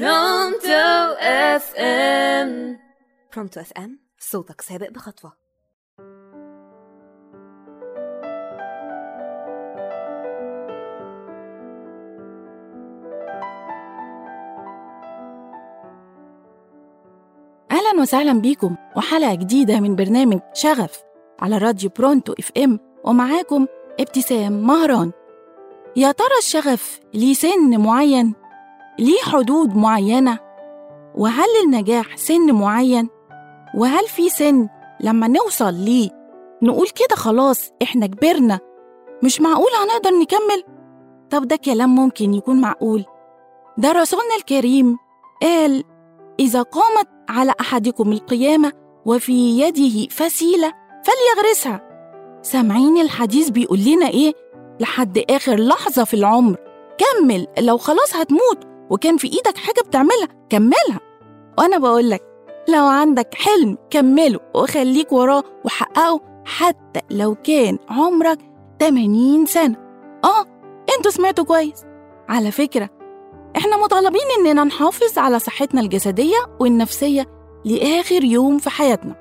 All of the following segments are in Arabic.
Pronto FM Pronto FM صوتك سابق بخطوة. أهلا وسهلا بيكم وحلقة جديدة من برنامج شغف على راديو Pronto FM ومعاكم ابتسام مهران. يا ترى الشغف ليه سن معين؟ ليه حدود معينة؟ وهل النجاح سن معين؟ وهل في سن لما نوصل ليه نقول كده خلاص إحنا كبرنا مش معقول هنقدر نكمل؟ طب ده كلام ممكن يكون معقول ده رسولنا الكريم قال إذا قامت على أحدكم القيامة وفي يده فسيلة فليغرسها سامعين الحديث بيقول لنا إيه؟ لحد آخر لحظة في العمر كمل لو خلاص هتموت وكان في إيدك حاجة بتعملها كملها. وأنا بقول لك لو عندك حلم كمله وخليك وراه وحققه حتى لو كان عمرك 80 سنة. آه أنتوا سمعتوا كويس. على فكرة إحنا مطالبين إننا نحافظ على صحتنا الجسدية والنفسية لآخر يوم في حياتنا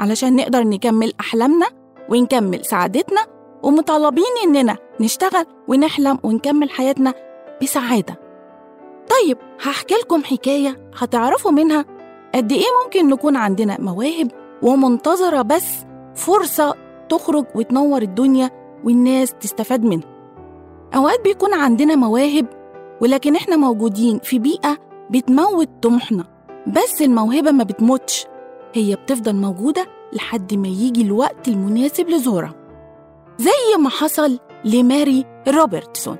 علشان نقدر نكمل أحلامنا ونكمل سعادتنا ومطالبين إننا نشتغل ونحلم ونكمل حياتنا بسعادة. طيب هحكي لكم حكاية هتعرفوا منها. قد إيه ممكن نكون عندنا مواهب ومنتظرة بس فرصة تخرج وتنور الدنيا والناس تستفاد منها. أوقات بيكون عندنا مواهب ولكن إحنا موجودين في بيئة بتموت طموحنا. بس الموهبة ما بتموتش هي بتفضل موجودة لحد ما يجي الوقت المناسب لظهورها زي ما حصل لماري روبرتسون.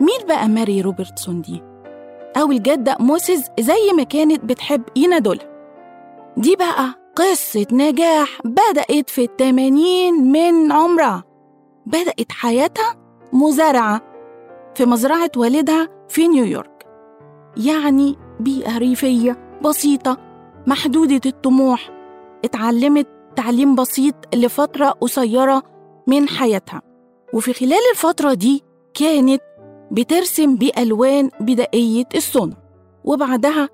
مين بقى ماري روبرتسون دي؟ أو الجدة موسيس زي ما كانت بتحب ينادولها دي بقى قصة نجاح بدأت في التمانين من عمرها. بدأت حياتها مزارعة في مزرعة والدها في نيويورك. يعني بيئة ريفية بسيطة محدودة الطموح. اتعلمت تعليم بسيط لفترة قصيرة من حياتها. وفي خلال الفترة دي كانت بترسم بألوان بدائية الصنع وبعدها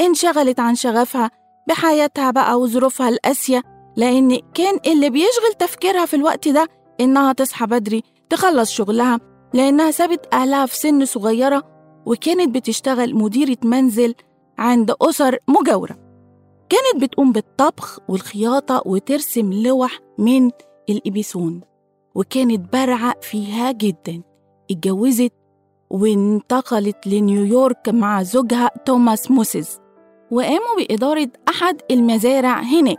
انشغلت عن شغفها بحياتها بقى وظروفها القاسية لأن كان اللي بيشغل تفكيرها في الوقت ده إنها تصحى بدري تخلص شغلها لأنها سابت أهلها في سن صغيرة وكانت بتشتغل مديرة منزل عند أسر مجاورة. كانت بتقوم بالطبخ والخياطة وترسم لوح من الإبيسون وكانت بارعة فيها جدا اتجوزت وانتقلت لنيويورك مع زوجها توماس موسيز وقاموا بإدارة أحد المزارع هناك.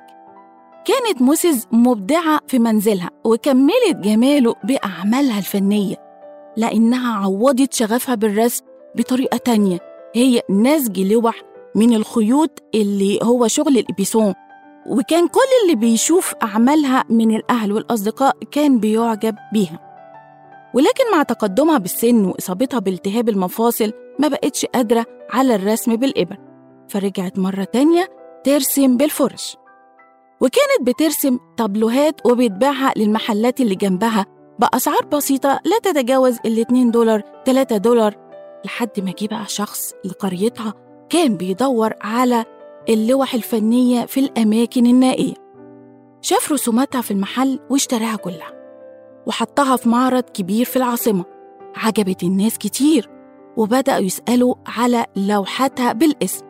كانت موسيز مبدعة في منزلها وكملت جماله بأعمالها الفنية لأنها عوضت شغفها بالرسم بطريقة تانية هي نسج لوح من الخيوط اللي هو شغل الإبيسون. وكان كل اللي بيشوف أعمالها من الأهل والأصدقاء كان بيعجب بيها. ولكن مع تقدمها بالسن وإصابتها بالتهاب المفاصل ما بقتش قادرة على الرسم بالإبر فرجعت مرة تانية ترسم بالفرش. وكانت بترسم طابلوهات وبتبيعها للمحلات اللي جنبها بأسعار بسيطة لا تتجاوز ال 2 دولار 3 دولار لحد ما جه بقى شخص لقريتها كان بيدور على اللوح الفنية في الأماكن النائية. شاف رسوماتها في المحل واشتراها كلها. وحطها في معرض كبير في العاصمة. عجبت الناس كتير وبدأوا يسألوا على لوحاتها بالاسم.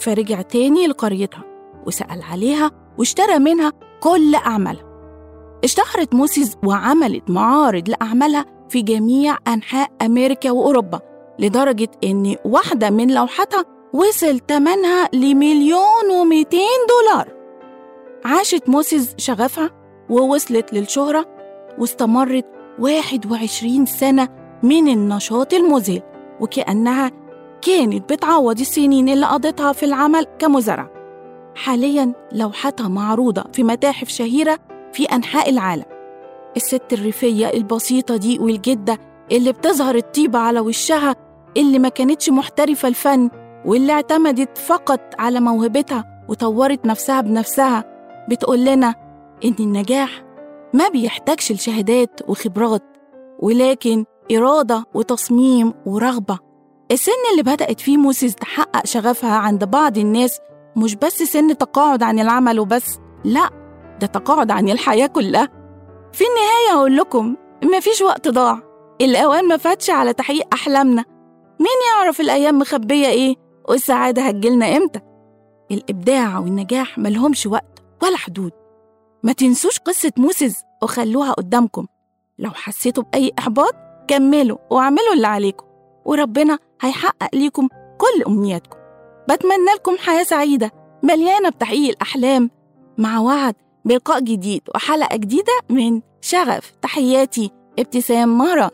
فرجع تاني لقريتها وسأل عليها واشترى منها كل أعمالها. اشتهرت موسيز وعملت معارض لأعمالها في جميع أنحاء أمريكا وأوروبا لدرجة إن واحدة من لوحاتها وصل تمنها لمليون ومئتين دولار. عاشت موسيز شغفها ووصلت للشهرة واستمرت 21 سنة من النشاط المذهل وكأنها كانت بتعوض السنين اللي قضتها في العمل كمزارعة حاليا لوحتها معروضة في متاحف شهيرة في أنحاء العالم. الست الريفية البسيطة دي والجدة اللي بتظهر الطيبة على وشها اللي ما كانتش محترفة الفن واللي اعتمدت فقط على موهبتها وطورت نفسها بنفسها بتقول لنا إن النجاح ما بيحتاجش لشهادات وخبرات ولكن إرادة وتصميم ورغبة. السن اللي بدأت فيه موسيس تحقق شغفها عند بعض الناس مش بس سن تقاعد عن العمل وبس لا ده تقاعد عن الحياة كلها. في النهاية هقول لكم مفيش وقت ضاع. الأوان ما فاتش على تحقيق أحلامنا. مين يعرف الأيام مخبية إيه والسعادة هتجيلنا إمتى؟ الإبداع والنجاح ملهمش وقت ولا حدود. ما تنسوش قصة موسيس وخلوها قدامكم. لو حسيتوا بأي إحباط كملوا واعملوا اللي عليكم وربنا هيحقق ليكم كل أمنياتكم. بتمنى لكم حياة سعيدة مليانة بتحقيق الأحلام. مع وعد بلقاء جديد وحلقة جديدة من شغف تحياتي ابتسام مهران